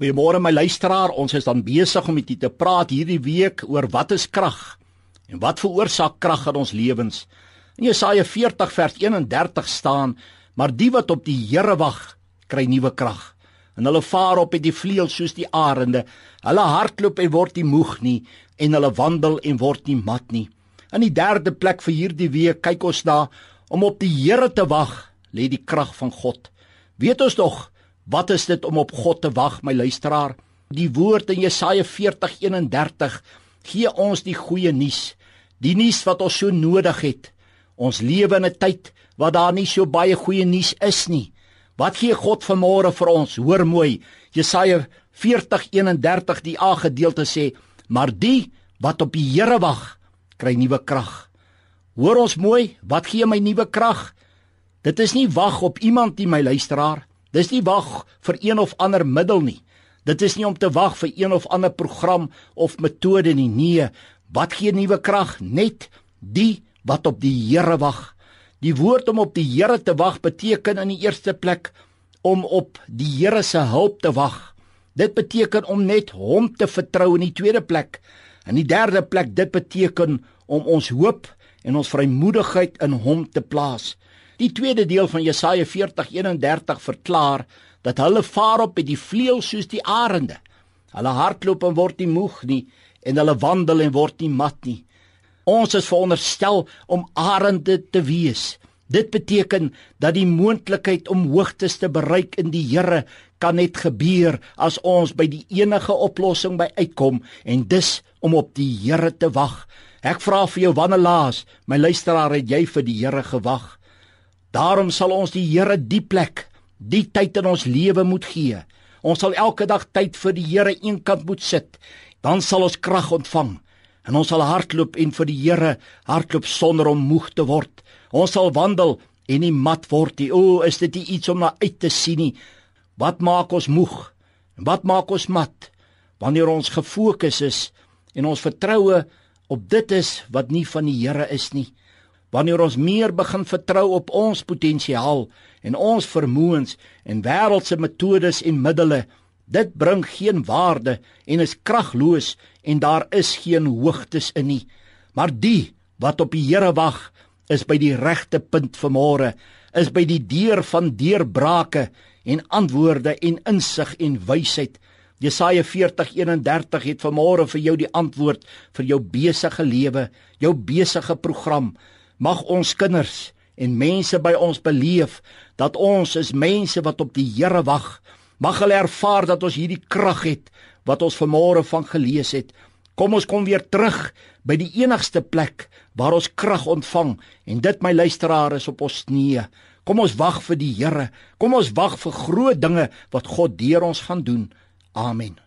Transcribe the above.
Goeiemôre my luisteraar, ons is dan besig om met u te praat hierdie week oor wat is krag en wat veroorsaak krag in ons lewens. In Jesaja 40 vers 31 staan: "Maar die wat op die Here wag, kry nuwe krag. En hulle vaar op met die vleuels soos die arende. Hulle hardloop en word nie moeg nie en hulle wandel en word nie mat nie." In die derde plek vir hierdie week kyk ons na om op die Here te wag, lê die krag van God. Weet ons tog Wat is dit om op God te wag, my luisteraar? Die woord in Jesaja 40:31 gee ons die goeie nuus. Die nuus wat ons so nodig het. Ons lewe in 'n tyd waar daar nie so baie goeie nuus is nie. Wat gee God vanmôre vir ons? Hoor mooi. Jesaja 40:31 die A gedeelte sê: "Maar die wat op die Here wag, kry nuwe krag." Hoor ons mooi, wat gee my nuwe krag? Dit is nie wag op iemand nie, my luisteraar. Dis nie wag vir een of ander middel nie. Dit is nie om te wag vir een of ander program of metode nie. Nee, wat gee nuwe krag? Net die wat op die Here wag. Die woord om op die Here te wag beteken in die eerste plek om op die Here se hulp te wag. Dit beteken om net hom te vertrou in die tweede plek. In die derde plek dit beteken om ons hoop en ons vrymoedigheid in hom te plaas. Die tweede deel van Jesaja 40:31 verklaar dat hulle vaar op met die vleuels soos die arende. Hulle hardloop en word nie moeg nie en hulle wandel en word nie mat nie. Ons is veronderstel om arende te wees. Dit beteken dat die moontlikheid om hoogtes te bereik in die Here kan net gebeur as ons by die enige oplossing by uitkom en dis om op die Here te wag. Ek vra vir jou wanneer laas, my luisteraar, het jy vir die Here gewag? Daarom sal ons die Here die plek, die tyd in ons lewe moet gee. Ons sal elke dag tyd vir die Here eenkant moet sit. Dan sal ons krag ontvang en ons sal hardloop en vir die Here hardloop sonder om moeg te word. Ons sal wandel en nie mat word nie. O, is dit nie iets om na uit te sien nie? Wat maak ons moeg? En wat maak ons mat? Wanneer ons gefokus is en ons vertroue op dit is wat nie van die Here is nie wanneer ons meer begin vertrou op ons potensiaal en ons vermoëns en wêreldse metodes en middele dit bring geen waarde en is kragloos en daar is geen hoogtes in nie. Maar die wat op die Here wag is by die regte punt vanmôre is by die deur van deurbrake en antwoorde en insig en wysheid. Jesaja 40:31 het vanmôre vir jou die antwoord vir jou besige lewe, jou besige program, mag ons kinders en mense by ons beleef dat ons is mense wat op die Here wag. Mag hulle ervaar dat ons hierdie krag het wat ons vanmôre van gelees het. Kom ons kom weer terug by die enigste plek waar ons krag ontvang en dit my luisteraar is op ons knieë. Kom ons wag vir die Here. Kom ons wag vir groot dinge wat God deur ons gaan doen. Amen.